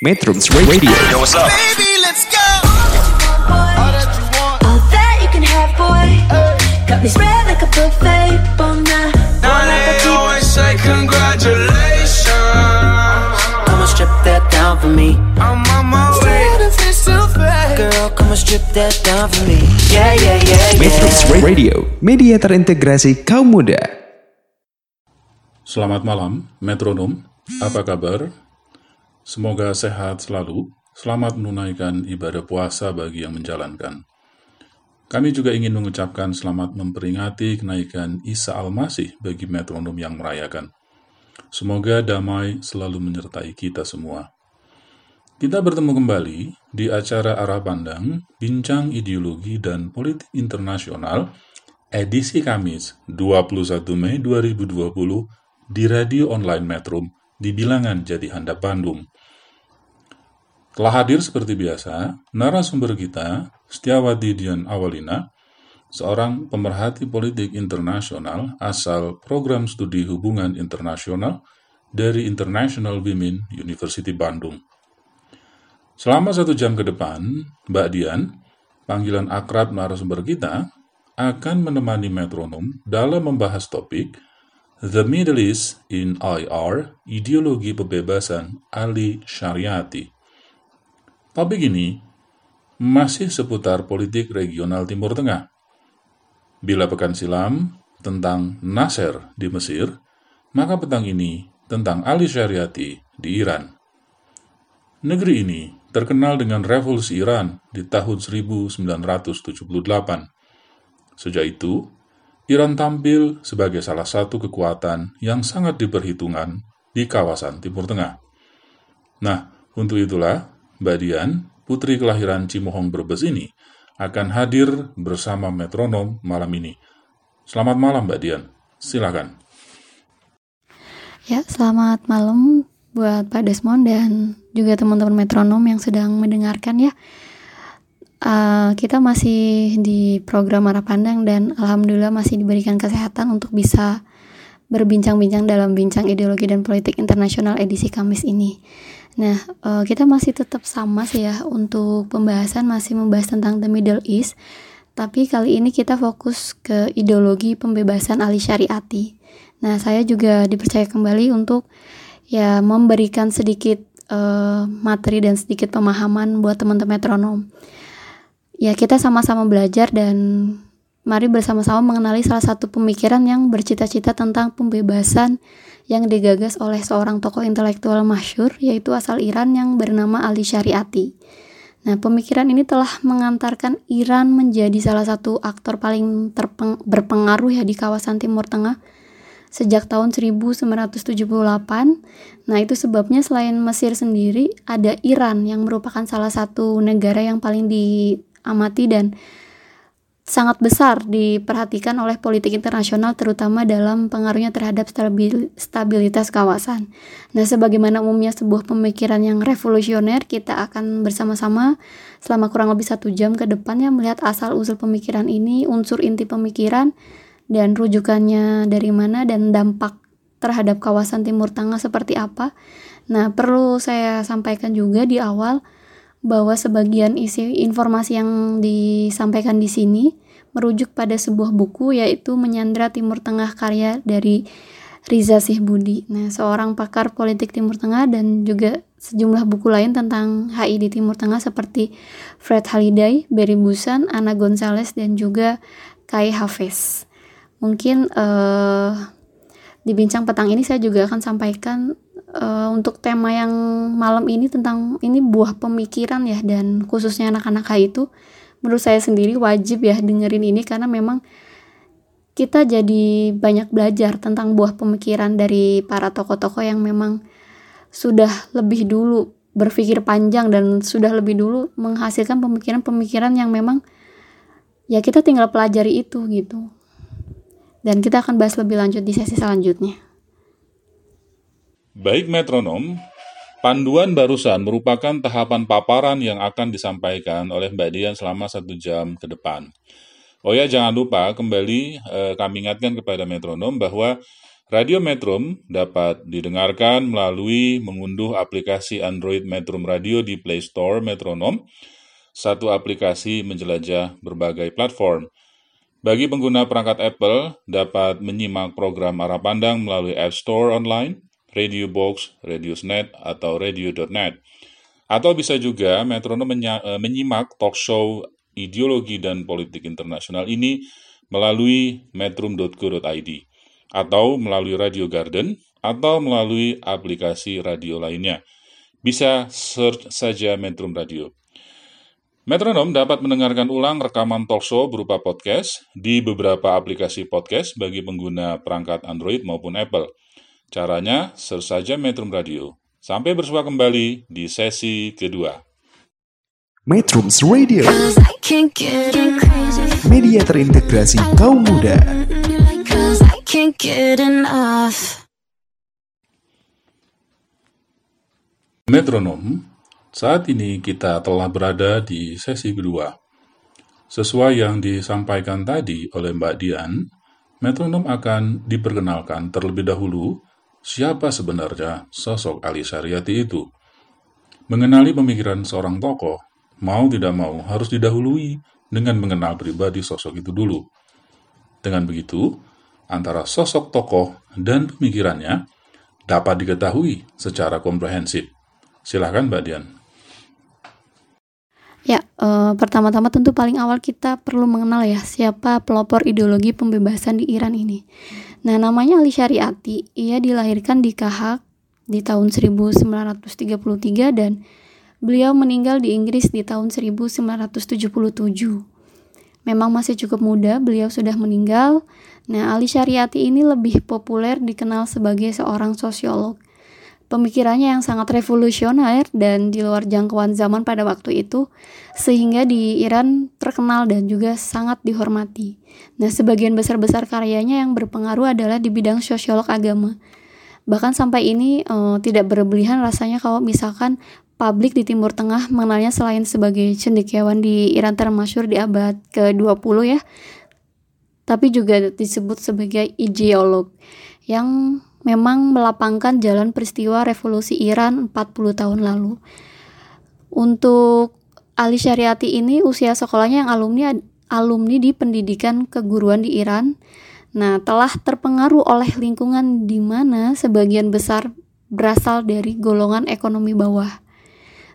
Metrums Radio Yo, what's up? Baby, let's go. All that you want, All that you can have, boy. Got me spread like a buffet. Bon night, Now bon they appetit. always say congratulations. Come and strip that down for me. I'm on my way. Girl, come and strip that down for me. Yeah, yeah, yeah, Metrums yeah. Radio Media terintegrasi kaum muda Selamat malam, metronom. Apa kabar? Semoga sehat selalu. Selamat menunaikan ibadah puasa bagi yang menjalankan. Kami juga ingin mengucapkan selamat memperingati kenaikan Isa Al-Masih bagi metronom yang merayakan. Semoga damai selalu menyertai kita semua. Kita bertemu kembali di acara Arah Pandang, Bincang Ideologi dan Politik Internasional, edisi Kamis 21 Mei 2020 di Radio Online Metro di Bilangan Jati Handap Bandung. Telah hadir seperti biasa, narasumber kita, Setiawati Dian Awalina, seorang pemerhati politik internasional asal program studi hubungan internasional dari International Women University Bandung. Selama satu jam ke depan, Mbak Dian, panggilan akrab narasumber kita, akan menemani metronom dalam membahas topik The Middle East in IR, Ideologi Pembebasan Ali Syariati. Topik ini masih seputar politik regional Timur Tengah. Bila pekan silam tentang Nasser di Mesir, maka petang ini tentang Ali Syariati di Iran. Negeri ini terkenal dengan revolusi Iran di tahun 1978. Sejak itu, Iran tampil sebagai salah satu kekuatan yang sangat diperhitungkan di kawasan Timur Tengah. Nah, untuk itulah, Mbak Dian, putri kelahiran Cimohong Brebes ini, akan hadir bersama metronom malam ini. Selamat malam, Mbak Dian. Silakan. Ya, selamat malam buat Pak Desmond dan juga teman-teman metronom yang sedang mendengarkan ya. Uh, kita masih di program Arah Pandang dan Alhamdulillah masih diberikan kesehatan untuk bisa berbincang-bincang dalam bincang ideologi dan politik internasional edisi Kamis ini. Nah, uh, kita masih tetap sama sih ya untuk pembahasan masih membahas tentang the Middle East, tapi kali ini kita fokus ke ideologi pembebasan Ali Syariati. Nah, saya juga dipercaya kembali untuk ya memberikan sedikit uh, materi dan sedikit pemahaman buat teman-teman metronom. Ya, kita sama-sama belajar dan mari bersama-sama mengenali salah satu pemikiran yang bercita-cita tentang pembebasan yang digagas oleh seorang tokoh intelektual masyur yaitu asal Iran yang bernama Ali Syariati. Nah, pemikiran ini telah mengantarkan Iran menjadi salah satu aktor paling berpengaruh ya di kawasan Timur Tengah sejak tahun 1978. Nah, itu sebabnya selain Mesir sendiri, ada Iran yang merupakan salah satu negara yang paling diamati dan sangat besar diperhatikan oleh politik internasional terutama dalam pengaruhnya terhadap stabil, stabilitas kawasan. Nah, sebagaimana umumnya sebuah pemikiran yang revolusioner, kita akan bersama-sama selama kurang lebih satu jam ke depannya melihat asal-usul pemikiran ini, unsur inti pemikiran, dan rujukannya dari mana dan dampak terhadap kawasan Timur Tengah seperti apa. Nah, perlu saya sampaikan juga di awal bahwa sebagian isi informasi yang disampaikan di sini merujuk pada sebuah buku yaitu Menyandra Timur Tengah karya dari Riza Sihbudi. Nah, seorang pakar politik Timur Tengah dan juga sejumlah buku lain tentang HI di Timur Tengah seperti Fred Haliday, Barry Busan, Ana Gonzalez dan juga Kai Hafiz. Mungkin uh, di bincang petang ini saya juga akan sampaikan uh, untuk tema yang malam ini tentang ini buah pemikiran ya dan khususnya anak-anak HI itu menurut saya sendiri wajib ya dengerin ini karena memang kita jadi banyak belajar tentang buah pemikiran dari para tokoh-tokoh yang memang sudah lebih dulu berpikir panjang dan sudah lebih dulu menghasilkan pemikiran-pemikiran yang memang ya kita tinggal pelajari itu gitu. Dan kita akan bahas lebih lanjut di sesi selanjutnya. Baik metronom, panduan barusan merupakan tahapan paparan yang akan disampaikan oleh Mbak Dian selama satu jam ke depan. Oh ya, jangan lupa kembali eh, kami ingatkan kepada metronom bahwa Radio Metrum dapat didengarkan melalui mengunduh aplikasi Android Metrum Radio di Play Store Metronom. Satu aplikasi menjelajah berbagai platform. Bagi pengguna perangkat Apple, dapat menyimak program arah pandang melalui App Store online, Radio Box, Radiosnet, atau Radio.net. Atau bisa juga Metronom eh, menyimak talk show ideologi dan politik internasional ini melalui metrum.co.id atau melalui Radio Garden atau melalui aplikasi radio lainnya. Bisa search saja Metrum Radio. Metronom dapat mendengarkan ulang rekaman talkshow berupa podcast di beberapa aplikasi podcast bagi pengguna perangkat Android maupun Apple. Caranya, search saja Metrum Radio. Sampai bersua kembali di sesi kedua. Metrums Radio, media terintegrasi kaum muda. Metronom, saat ini kita telah berada di sesi kedua. Sesuai yang disampaikan tadi oleh Mbak Dian, metronom akan diperkenalkan terlebih dahulu siapa sebenarnya sosok Ali Syariati itu. Mengenali pemikiran seorang tokoh, mau tidak mau harus didahului dengan mengenal pribadi sosok itu dulu. Dengan begitu, antara sosok tokoh dan pemikirannya dapat diketahui secara komprehensif. Silahkan Mbak Dian. Ya, eh, pertama-tama tentu paling awal kita perlu mengenal ya siapa pelopor ideologi pembebasan di Iran ini. Nah, namanya Ali Syariati. Ia dilahirkan di Kahak di tahun 1933 dan beliau meninggal di Inggris di tahun 1977. Memang masih cukup muda, beliau sudah meninggal. Nah, Ali Syariati ini lebih populer dikenal sebagai seorang sosiolog. Pemikirannya yang sangat revolusioner dan di luar jangkauan zaman pada waktu itu, sehingga di Iran terkenal dan juga sangat dihormati. Nah, sebagian besar-besar karyanya yang berpengaruh adalah di bidang sosiolog agama. Bahkan sampai ini eh, tidak berlebihan rasanya kalau misalkan publik di Timur Tengah mengenalnya selain sebagai cendekiawan di Iran termasyur di abad ke-20 ya, tapi juga disebut sebagai ideolog yang memang melapangkan jalan peristiwa revolusi Iran 40 tahun lalu. Untuk Ali Syariati ini usia sekolahnya yang alumni alumni di pendidikan keguruan di Iran. Nah, telah terpengaruh oleh lingkungan di mana sebagian besar berasal dari golongan ekonomi bawah.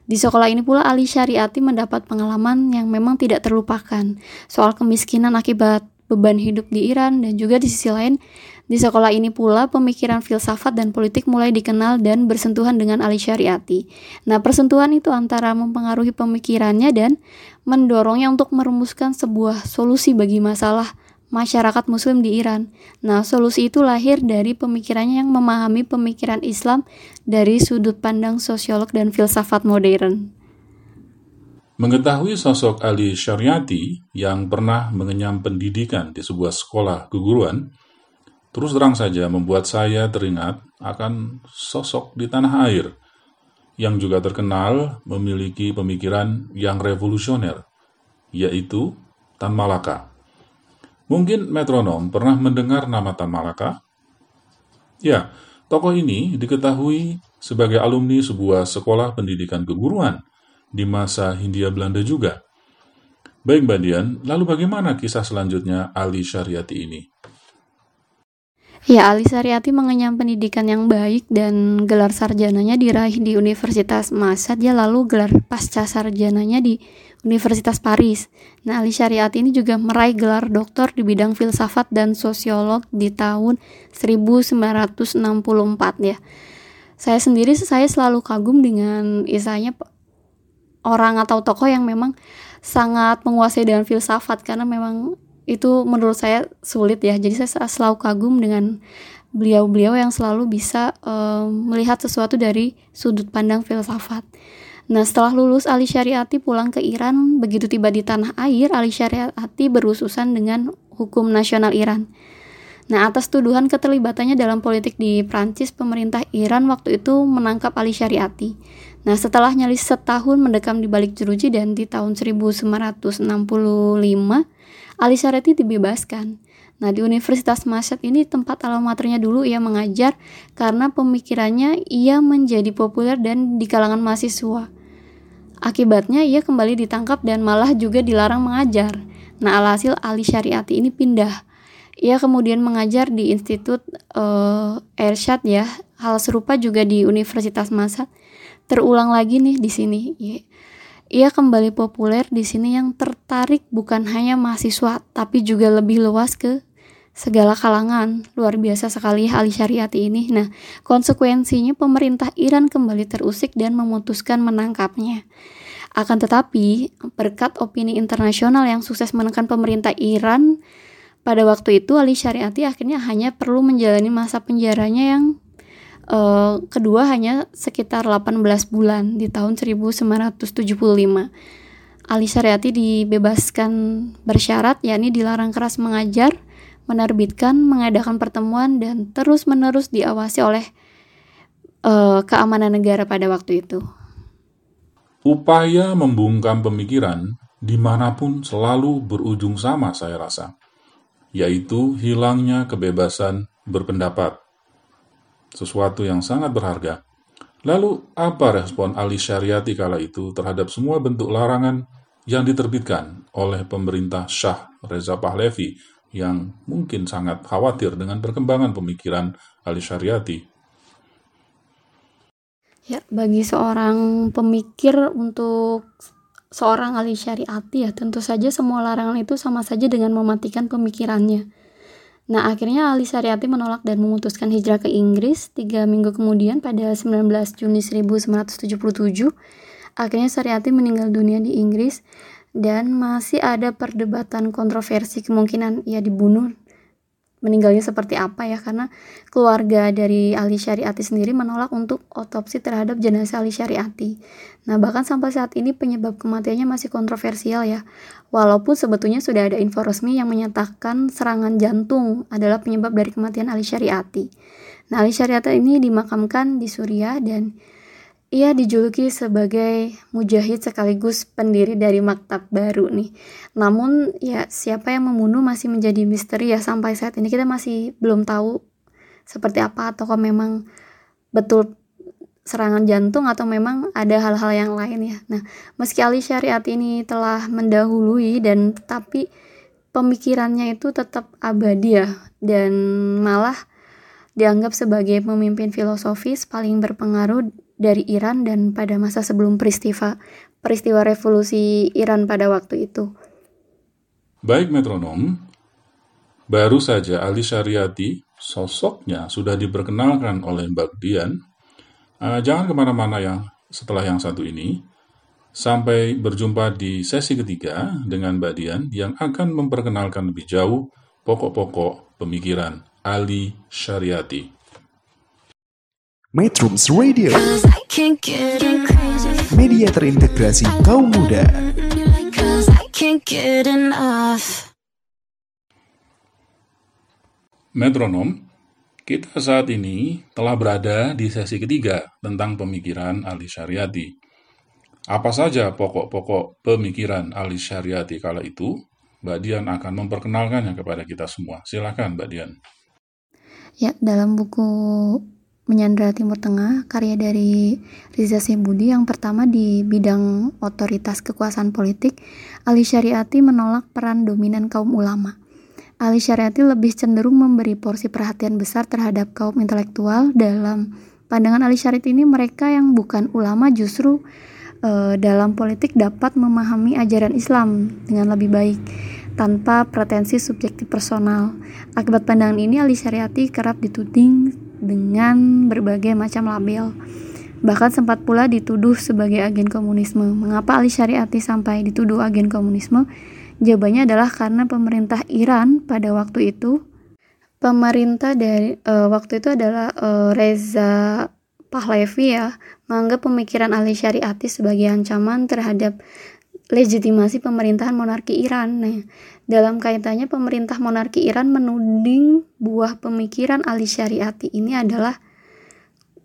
Di sekolah ini pula Ali Syariati mendapat pengalaman yang memang tidak terlupakan soal kemiskinan akibat beban hidup di Iran dan juga di sisi lain di sekolah ini pula pemikiran filsafat dan politik mulai dikenal dan bersentuhan dengan Ali Syariati. Nah, persentuhan itu antara mempengaruhi pemikirannya dan mendorongnya untuk merumuskan sebuah solusi bagi masalah masyarakat muslim di Iran. Nah, solusi itu lahir dari pemikirannya yang memahami pemikiran Islam dari sudut pandang sosiolog dan filsafat modern. Mengetahui sosok Ali Syariati yang pernah mengenyam pendidikan di sebuah sekolah keguruan, terus terang saja membuat saya teringat akan sosok di tanah air yang juga terkenal memiliki pemikiran yang revolusioner, yaitu Tan Malaka. Mungkin metronom pernah mendengar nama Tan Malaka? Ya, tokoh ini diketahui sebagai alumni sebuah sekolah pendidikan keguruan di masa Hindia Belanda juga. Baik Mbak Dian, lalu bagaimana kisah selanjutnya Ali Syariati ini? Ya, Ali Syariati mengenyam pendidikan yang baik dan gelar sarjananya diraih di Universitas Masad, ya lalu gelar pasca sarjananya di Universitas Paris. Nah, Ali Syariati ini juga meraih gelar doktor di bidang filsafat dan sosiolog di tahun 1964 ya. Saya sendiri saya selalu kagum dengan isanya orang atau tokoh yang memang sangat menguasai dengan filsafat karena memang itu menurut saya sulit ya. Jadi saya selalu kagum dengan beliau-beliau yang selalu bisa um, melihat sesuatu dari sudut pandang filsafat. Nah, setelah lulus Ali Syariati pulang ke Iran, begitu tiba di tanah air, Ali Syariati berususan dengan hukum nasional Iran. Nah, atas tuduhan keterlibatannya dalam politik di Prancis, pemerintah Iran waktu itu menangkap Ali Syariati. Nah, setelah nyaris setahun mendekam di balik jeruji dan di tahun 1965, Ali Syariati dibebaskan. Nah, di Universitas Masyad ini tempat alma maternya dulu ia mengajar karena pemikirannya ia menjadi populer dan di kalangan mahasiswa. Akibatnya ia kembali ditangkap dan malah juga dilarang mengajar. Nah, alhasil Ali Syariati ini pindah. Ia kemudian mengajar di Institut uh, ya. Hal serupa juga di Universitas Masyad. Terulang lagi nih di sini. Ia kembali populer di sini yang tertarik bukan hanya mahasiswa, tapi juga lebih luas ke segala kalangan. Luar biasa sekali Ali Syariati ini. Nah, konsekuensinya pemerintah Iran kembali terusik dan memutuskan menangkapnya. Akan tetapi, berkat opini internasional yang sukses menekan pemerintah Iran, pada waktu itu Ali Syariati akhirnya hanya perlu menjalani masa penjaranya yang uh, kedua hanya sekitar 18 bulan di tahun 1975. Ali Syariati dibebaskan bersyarat yakni dilarang keras mengajar, menerbitkan, mengadakan pertemuan dan terus-menerus diawasi oleh uh, keamanan negara pada waktu itu. Upaya membungkam pemikiran di mana pun selalu berujung sama saya rasa, yaitu hilangnya kebebasan berpendapat sesuatu yang sangat berharga. Lalu, apa respon Ali Syariati kala itu terhadap semua bentuk larangan yang diterbitkan oleh pemerintah Shah Reza Pahlavi yang mungkin sangat khawatir dengan perkembangan pemikiran Ali Syariati? Ya, bagi seorang pemikir untuk seorang Ali Syariati ya tentu saja semua larangan itu sama saja dengan mematikan pemikirannya. Nah, akhirnya Ali Syariati menolak dan memutuskan hijrah ke Inggris. Tiga minggu kemudian, pada 19 Juni 1977, akhirnya Syariati meninggal dunia di Inggris dan masih ada perdebatan kontroversi kemungkinan ia dibunuh meninggalnya seperti apa ya karena keluarga dari Ali Syariati sendiri menolak untuk otopsi terhadap jenazah Ali Syariati. Nah, bahkan sampai saat ini penyebab kematiannya masih kontroversial ya. Walaupun sebetulnya sudah ada info resmi yang menyatakan serangan jantung adalah penyebab dari kematian Ali Syariati. Nah, Ali Syariati ini dimakamkan di Suriah dan ia dijuluki sebagai mujahid sekaligus pendiri dari maktab baru nih. Namun ya siapa yang membunuh masih menjadi misteri ya sampai saat ini kita masih belum tahu seperti apa atau memang betul serangan jantung atau memang ada hal-hal yang lain ya. Nah, meski Ali Syariat ini telah mendahului dan tetapi pemikirannya itu tetap abadi ya dan malah dianggap sebagai pemimpin filosofis paling berpengaruh dari Iran dan pada masa sebelum peristiwa peristiwa revolusi Iran pada waktu itu. Baik metronom, baru saja Ali Syariati sosoknya sudah diperkenalkan oleh Mbak Dian. Uh, jangan ke mana-mana yang setelah yang satu ini. Sampai berjumpa di sesi ketiga dengan Mbak Dian yang akan memperkenalkan lebih jauh pokok-pokok pemikiran Ali Syariati. Metrums Radio Media terintegrasi kaum muda Metronom, kita saat ini telah berada di sesi ketiga tentang pemikiran Ali Syariati. Apa saja pokok-pokok pemikiran Ali Syariati kala itu? Mbak Dian akan memperkenalkannya kepada kita semua. Silakan, Mbak Dian. Ya, dalam buku Menyandra Timur Tengah, karya dari Riza Sebudi yang pertama di bidang otoritas kekuasaan politik, Ali Syariati menolak peran dominan kaum ulama. Ali Syariati lebih cenderung memberi porsi perhatian besar terhadap kaum intelektual dalam pandangan Ali Syariati ini mereka yang bukan ulama justru e, dalam politik dapat memahami ajaran Islam dengan lebih baik tanpa pretensi subjektif personal. Akibat pandangan ini Ali Syariati kerap dituding dengan berbagai macam label. Bahkan sempat pula dituduh sebagai agen komunisme. Mengapa Ali Syariati sampai dituduh agen komunisme? Jawabannya adalah karena pemerintah Iran pada waktu itu pemerintah dari uh, waktu itu adalah uh, Reza Pahlavi ya menganggap pemikiran Ali Syariati sebagai ancaman terhadap legitimasi pemerintahan monarki Iran. Nah, dalam kaitannya pemerintah monarki Iran menuding buah pemikiran Ali Syariati ini adalah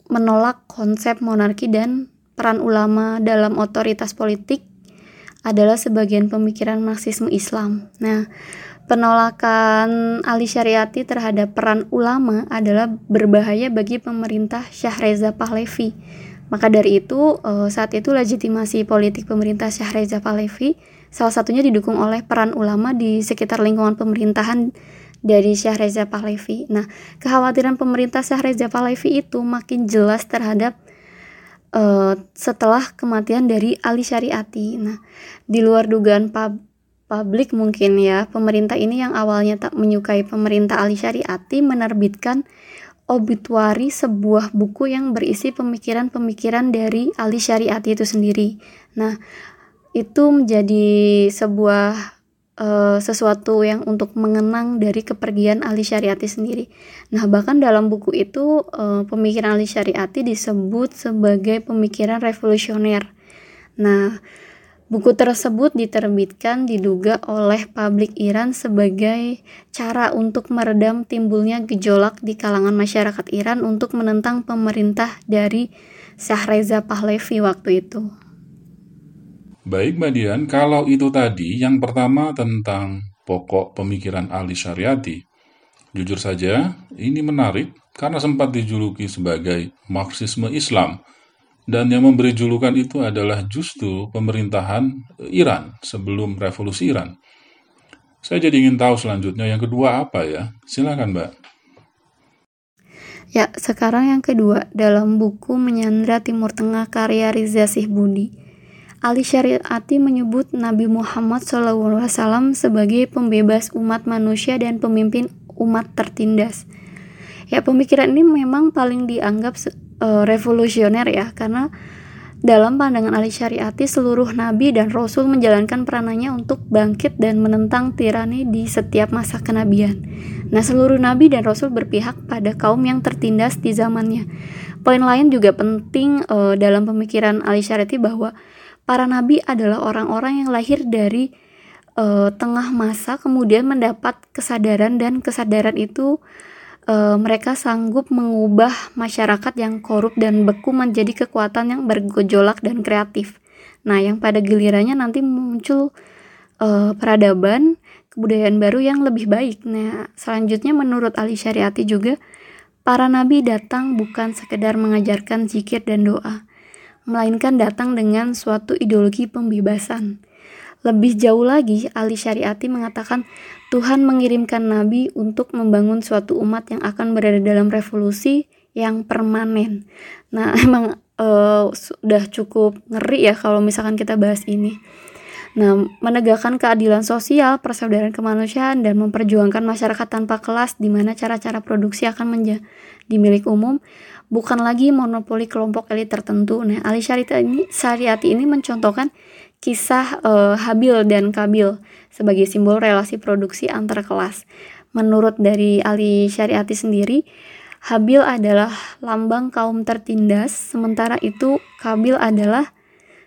menolak konsep monarki dan peran ulama dalam otoritas politik adalah sebagian pemikiran Marxisme Islam. Nah, penolakan Ali Syariati terhadap peran ulama adalah berbahaya bagi pemerintah Syah Reza Pahlavi. Maka dari itu, eh, saat itu legitimasi politik pemerintah Syah Reza Pahlavi salah satunya didukung oleh peran ulama di sekitar lingkungan pemerintahan dari Syah Reza Pahlavi. Nah, kekhawatiran pemerintah Syah Reza Pahlavi itu makin jelas terhadap uh, setelah kematian dari Ali Syariati. Nah, di luar dugaan pub publik mungkin ya, pemerintah ini yang awalnya tak menyukai pemerintah Ali Syariati menerbitkan obituari sebuah buku yang berisi pemikiran-pemikiran dari Ali Syariati itu sendiri. Nah, itu menjadi sebuah uh, sesuatu yang untuk mengenang dari kepergian Ali Syariati sendiri. Nah, bahkan dalam buku itu uh, pemikiran Ali Syariati disebut sebagai pemikiran revolusioner. Nah, buku tersebut diterbitkan diduga oleh publik Iran sebagai cara untuk meredam timbulnya gejolak di kalangan masyarakat Iran untuk menentang pemerintah dari Shah Reza Pahlavi waktu itu. Baik Mbak Dian, kalau itu tadi yang pertama tentang pokok pemikiran Ali Syariati. Jujur saja, ini menarik karena sempat dijuluki sebagai Marxisme Islam. Dan yang memberi julukan itu adalah justru pemerintahan Iran sebelum revolusi Iran. Saya jadi ingin tahu selanjutnya yang kedua apa ya? Silakan Mbak. Ya, sekarang yang kedua dalam buku Menyandra Timur Tengah karya Riza Sihbudi. Ali Syariati menyebut Nabi Muhammad SAW sebagai pembebas umat manusia dan pemimpin umat tertindas. Ya, pemikiran ini memang paling dianggap uh, revolusioner ya, karena dalam pandangan Ali Syariati seluruh nabi dan rasul menjalankan peranannya untuk bangkit dan menentang tirani di setiap masa kenabian. Nah, seluruh nabi dan rasul berpihak pada kaum yang tertindas di zamannya. Poin lain juga penting uh, dalam pemikiran Ali Syariati bahwa para nabi adalah orang-orang yang lahir dari uh, tengah masa kemudian mendapat kesadaran dan kesadaran itu uh, mereka sanggup mengubah masyarakat yang korup dan beku menjadi kekuatan yang bergejolak dan kreatif. Nah, yang pada gilirannya nanti muncul uh, peradaban, kebudayaan baru yang lebih baik. Nah, selanjutnya menurut Ali Syariati juga para nabi datang bukan sekedar mengajarkan zikir dan doa, melainkan datang dengan suatu ideologi pembebasan. Lebih jauh lagi, Ali Syariati mengatakan Tuhan mengirimkan nabi untuk membangun suatu umat yang akan berada dalam revolusi yang permanen. Nah, emang uh, sudah cukup ngeri ya kalau misalkan kita bahas ini. Nah, menegakkan keadilan sosial, persaudaraan kemanusiaan, dan memperjuangkan masyarakat tanpa kelas di mana cara-cara produksi akan menjadi milik umum bukan lagi monopoli kelompok elit tertentu. Nah, Ali Syariati ini, Syariati ini mencontohkan kisah uh, Habil dan Kabil sebagai simbol relasi produksi antar kelas. Menurut dari Ali Syariati sendiri, Habil adalah lambang kaum tertindas, sementara itu Kabil adalah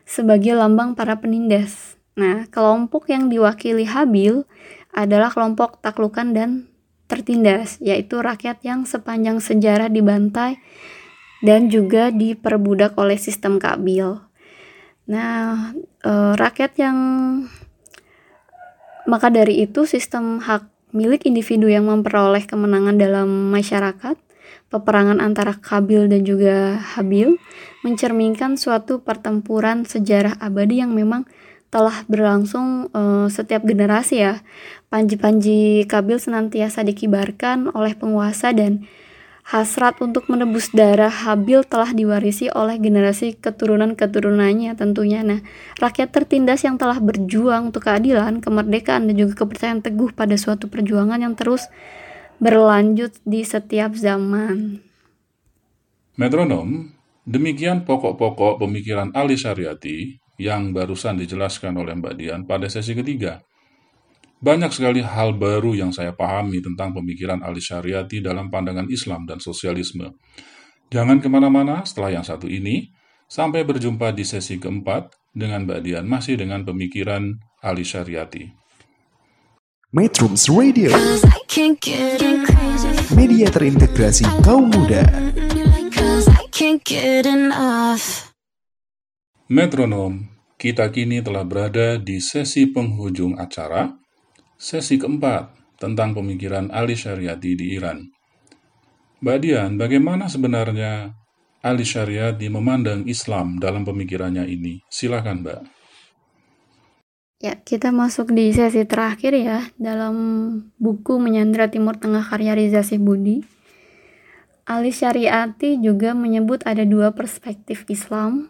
sebagai lambang para penindas. Nah, kelompok yang diwakili Habil adalah kelompok taklukan dan tertindas, yaitu rakyat yang sepanjang sejarah dibantai dan juga diperbudak oleh sistem kabil. Nah, e, rakyat yang maka dari itu sistem hak milik individu yang memperoleh kemenangan dalam masyarakat, peperangan antara Kabil dan juga Habil mencerminkan suatu pertempuran sejarah abadi yang memang telah berlangsung uh, setiap generasi ya. Panji-panji Kabil senantiasa dikibarkan oleh penguasa dan hasrat untuk menebus darah Habil telah diwarisi oleh generasi keturunan-keturunannya tentunya. Nah, rakyat tertindas yang telah berjuang untuk keadilan, kemerdekaan, dan juga kepercayaan teguh pada suatu perjuangan yang terus berlanjut di setiap zaman. Metronom, demikian pokok-pokok pemikiran Ali Syariati yang barusan dijelaskan oleh Mbak Dian pada sesi ketiga. Banyak sekali hal baru yang saya pahami tentang pemikiran Ali Syariati dalam pandangan Islam dan sosialisme. Jangan ke mana-mana setelah yang satu ini, sampai berjumpa di sesi keempat dengan Mbak Dian masih dengan pemikiran Ali Syariati. Metrums Radio Media terintegrasi kaum muda Metronom, kita kini telah berada di sesi penghujung acara. Sesi keempat tentang pemikiran Ali Syariati di Iran. Mbak Dian, bagaimana sebenarnya Ali Syariati memandang Islam dalam pemikirannya ini? Silakan, Mbak. Ya, kita masuk di sesi terakhir ya dalam buku Menyandra Timur Tengah karya Riza Budi. Ali Syariati juga menyebut ada dua perspektif Islam,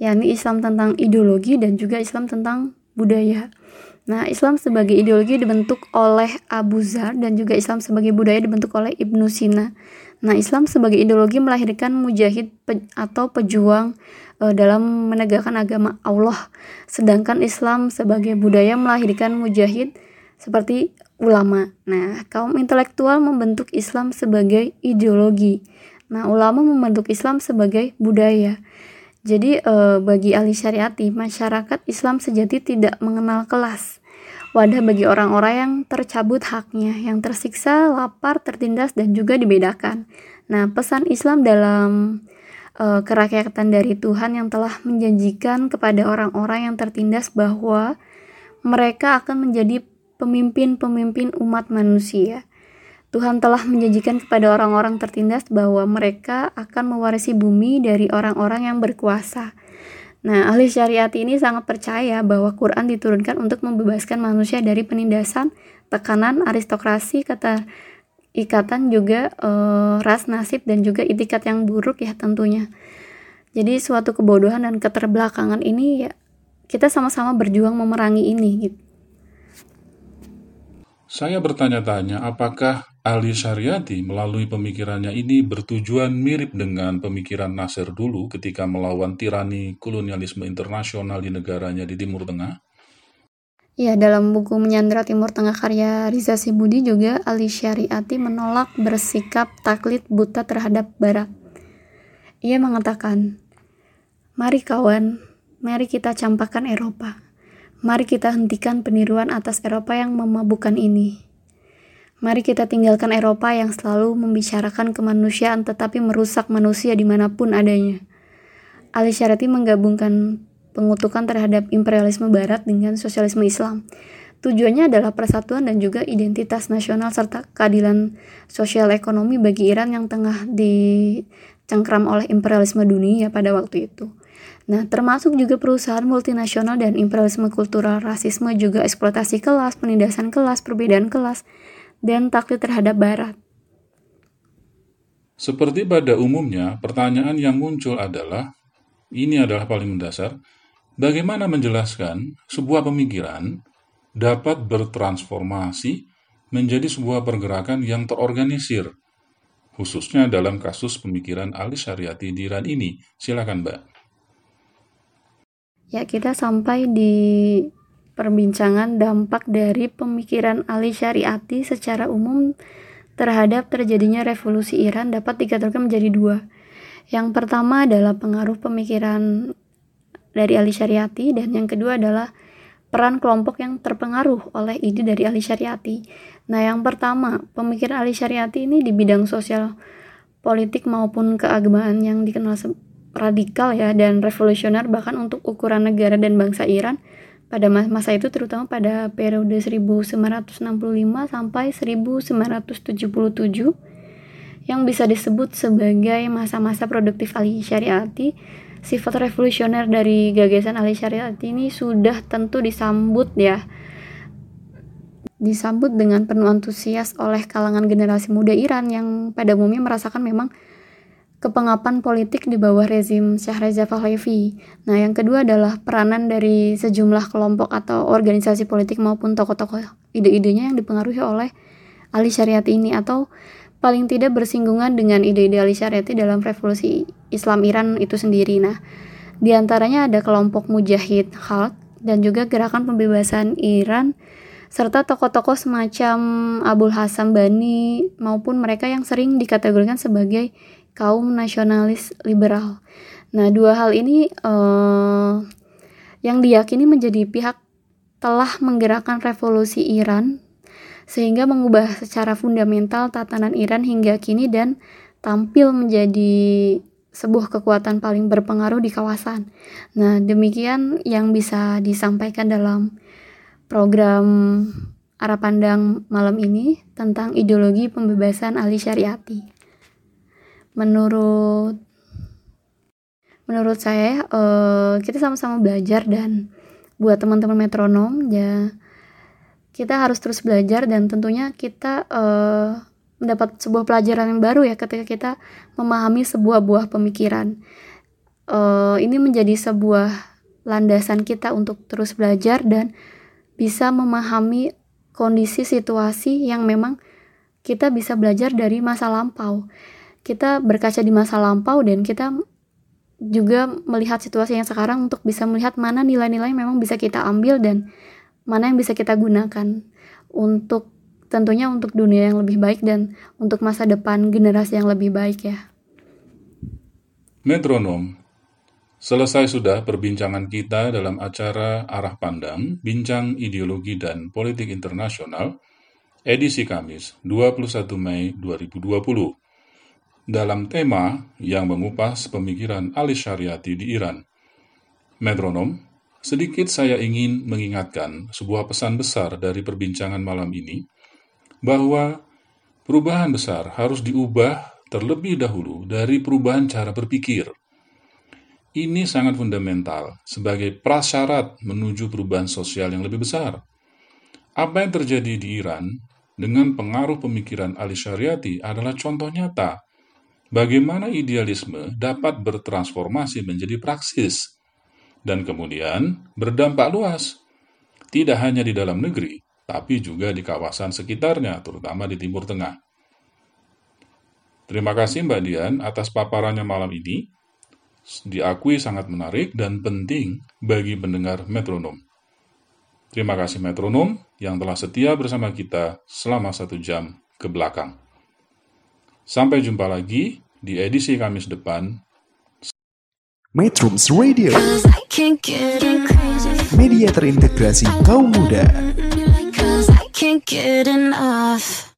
yakni Islam tentang ideologi dan juga Islam tentang budaya. Nah, Islam sebagai ideologi dibentuk oleh Abu Zar dan juga Islam sebagai budaya dibentuk oleh Ibnu Sina. Nah, Islam sebagai ideologi melahirkan mujahid pe atau pejuang e, dalam menegakkan agama Allah. Sedangkan Islam sebagai budaya melahirkan mujahid seperti ulama. Nah, kaum intelektual membentuk Islam sebagai ideologi. Nah, ulama membentuk Islam sebagai budaya. Jadi eh, bagi ahli syariati, masyarakat Islam sejati tidak mengenal kelas. Wadah bagi orang-orang yang tercabut haknya, yang tersiksa, lapar, tertindas, dan juga dibedakan. Nah, pesan Islam dalam eh, kerakyatan dari Tuhan yang telah menjanjikan kepada orang-orang yang tertindas bahwa mereka akan menjadi pemimpin-pemimpin umat manusia. Tuhan telah menjanjikan kepada orang-orang tertindas bahwa mereka akan mewarisi bumi dari orang-orang yang berkuasa. Nah, ahli syariat ini sangat percaya bahwa Quran diturunkan untuk membebaskan manusia dari penindasan, tekanan, aristokrasi, kata ikatan juga e, ras nasib dan juga itikat yang buruk ya tentunya. Jadi suatu kebodohan dan keterbelakangan ini ya kita sama-sama berjuang memerangi ini gitu. Saya bertanya-tanya apakah Ali Syariati melalui pemikirannya ini bertujuan mirip dengan pemikiran Nasir dulu ketika melawan tirani kolonialisme internasional di negaranya di Timur Tengah? Ya, dalam buku Menyandra Timur Tengah karya Riza Sibudi juga Ali Syariati menolak bersikap taklid buta terhadap Barat. Ia mengatakan, Mari kawan, mari kita campakkan Eropa. Mari kita hentikan peniruan atas Eropa yang memabukkan ini Mari kita tinggalkan Eropa yang selalu membicarakan kemanusiaan tetapi merusak manusia di mana pun adanya. Ali Syarati menggabungkan pengutukan terhadap imperialisme barat dengan sosialisme Islam. Tujuannya adalah persatuan dan juga identitas nasional serta keadilan sosial ekonomi bagi Iran yang tengah dicengkram oleh imperialisme dunia pada waktu itu. Nah, termasuk juga perusahaan multinasional dan imperialisme kultural, rasisme, juga eksploitasi kelas, penindasan kelas, perbedaan kelas, dan taklid terhadap Barat. Seperti pada umumnya, pertanyaan yang muncul adalah, ini adalah paling mendasar, bagaimana menjelaskan sebuah pemikiran dapat bertransformasi menjadi sebuah pergerakan yang terorganisir, khususnya dalam kasus pemikiran Ali Syariati di Iran ini. Silakan, Mbak. Ya, kita sampai di perbincangan dampak dari pemikiran Ali Syariati secara umum terhadap terjadinya revolusi Iran dapat dikategorikan menjadi dua. Yang pertama adalah pengaruh pemikiran dari Ali Syariati dan yang kedua adalah peran kelompok yang terpengaruh oleh ide dari Ali Syariati. Nah, yang pertama, pemikiran Ali Syariati ini di bidang sosial politik maupun keagamaan yang dikenal radikal ya dan revolusioner bahkan untuk ukuran negara dan bangsa Iran pada masa itu terutama pada periode 1965 sampai 1977 yang bisa disebut sebagai masa-masa produktif Ali Syariati. Sifat revolusioner dari gagasan Ali Syariati ini sudah tentu disambut ya. Disambut dengan penuh antusias oleh kalangan generasi muda Iran yang pada umumnya merasakan memang kepengapan politik di bawah rezim Syah Reza Pahlavi. Nah, yang kedua adalah peranan dari sejumlah kelompok atau organisasi politik maupun tokoh-tokoh ide-idenya yang dipengaruhi oleh Ali Syariati ini atau paling tidak bersinggungan dengan ide-ide Ali Syariati dalam revolusi Islam Iran itu sendiri. Nah, di antaranya ada kelompok Mujahid Khalq dan juga gerakan pembebasan Iran serta tokoh-tokoh semacam Abul Hasan Bani maupun mereka yang sering dikategorikan sebagai kaum nasionalis liberal. Nah, dua hal ini uh, yang diyakini menjadi pihak telah menggerakkan revolusi Iran sehingga mengubah secara fundamental tatanan Iran hingga kini dan tampil menjadi sebuah kekuatan paling berpengaruh di kawasan. Nah, demikian yang bisa disampaikan dalam program arah pandang malam ini tentang ideologi pembebasan ahli syariati. Menurut menurut saya uh, kita sama-sama belajar dan buat teman-teman metronom ya kita harus terus belajar dan tentunya kita uh, mendapat sebuah pelajaran yang baru ya ketika kita memahami sebuah buah pemikiran. Uh, ini menjadi sebuah landasan kita untuk terus belajar dan bisa memahami kondisi situasi yang memang kita bisa belajar dari masa lampau. Kita berkaca di masa lampau dan kita juga melihat situasi yang sekarang untuk bisa melihat mana nilai-nilai memang bisa kita ambil dan mana yang bisa kita gunakan untuk tentunya untuk dunia yang lebih baik dan untuk masa depan generasi yang lebih baik ya. Metronom, selesai sudah perbincangan kita dalam acara Arah Pandang, Bincang Ideologi dan Politik Internasional, edisi Kamis 21 Mei 2020 dalam tema yang mengupas pemikiran Ali Syariati di Iran. Metronom, sedikit saya ingin mengingatkan sebuah pesan besar dari perbincangan malam ini, bahwa perubahan besar harus diubah terlebih dahulu dari perubahan cara berpikir. Ini sangat fundamental sebagai prasyarat menuju perubahan sosial yang lebih besar. Apa yang terjadi di Iran dengan pengaruh pemikiran Ali Syariati adalah contoh nyata bagaimana idealisme dapat bertransformasi menjadi praksis dan kemudian berdampak luas, tidak hanya di dalam negeri, tapi juga di kawasan sekitarnya, terutama di Timur Tengah. Terima kasih Mbak Dian atas paparannya malam ini. Diakui sangat menarik dan penting bagi pendengar metronom. Terima kasih metronom yang telah setia bersama kita selama satu jam ke belakang. Sampai jumpa lagi di edisi Kamis depan. Metrums Radio. Media terintegrasi kaum muda. Can't get enough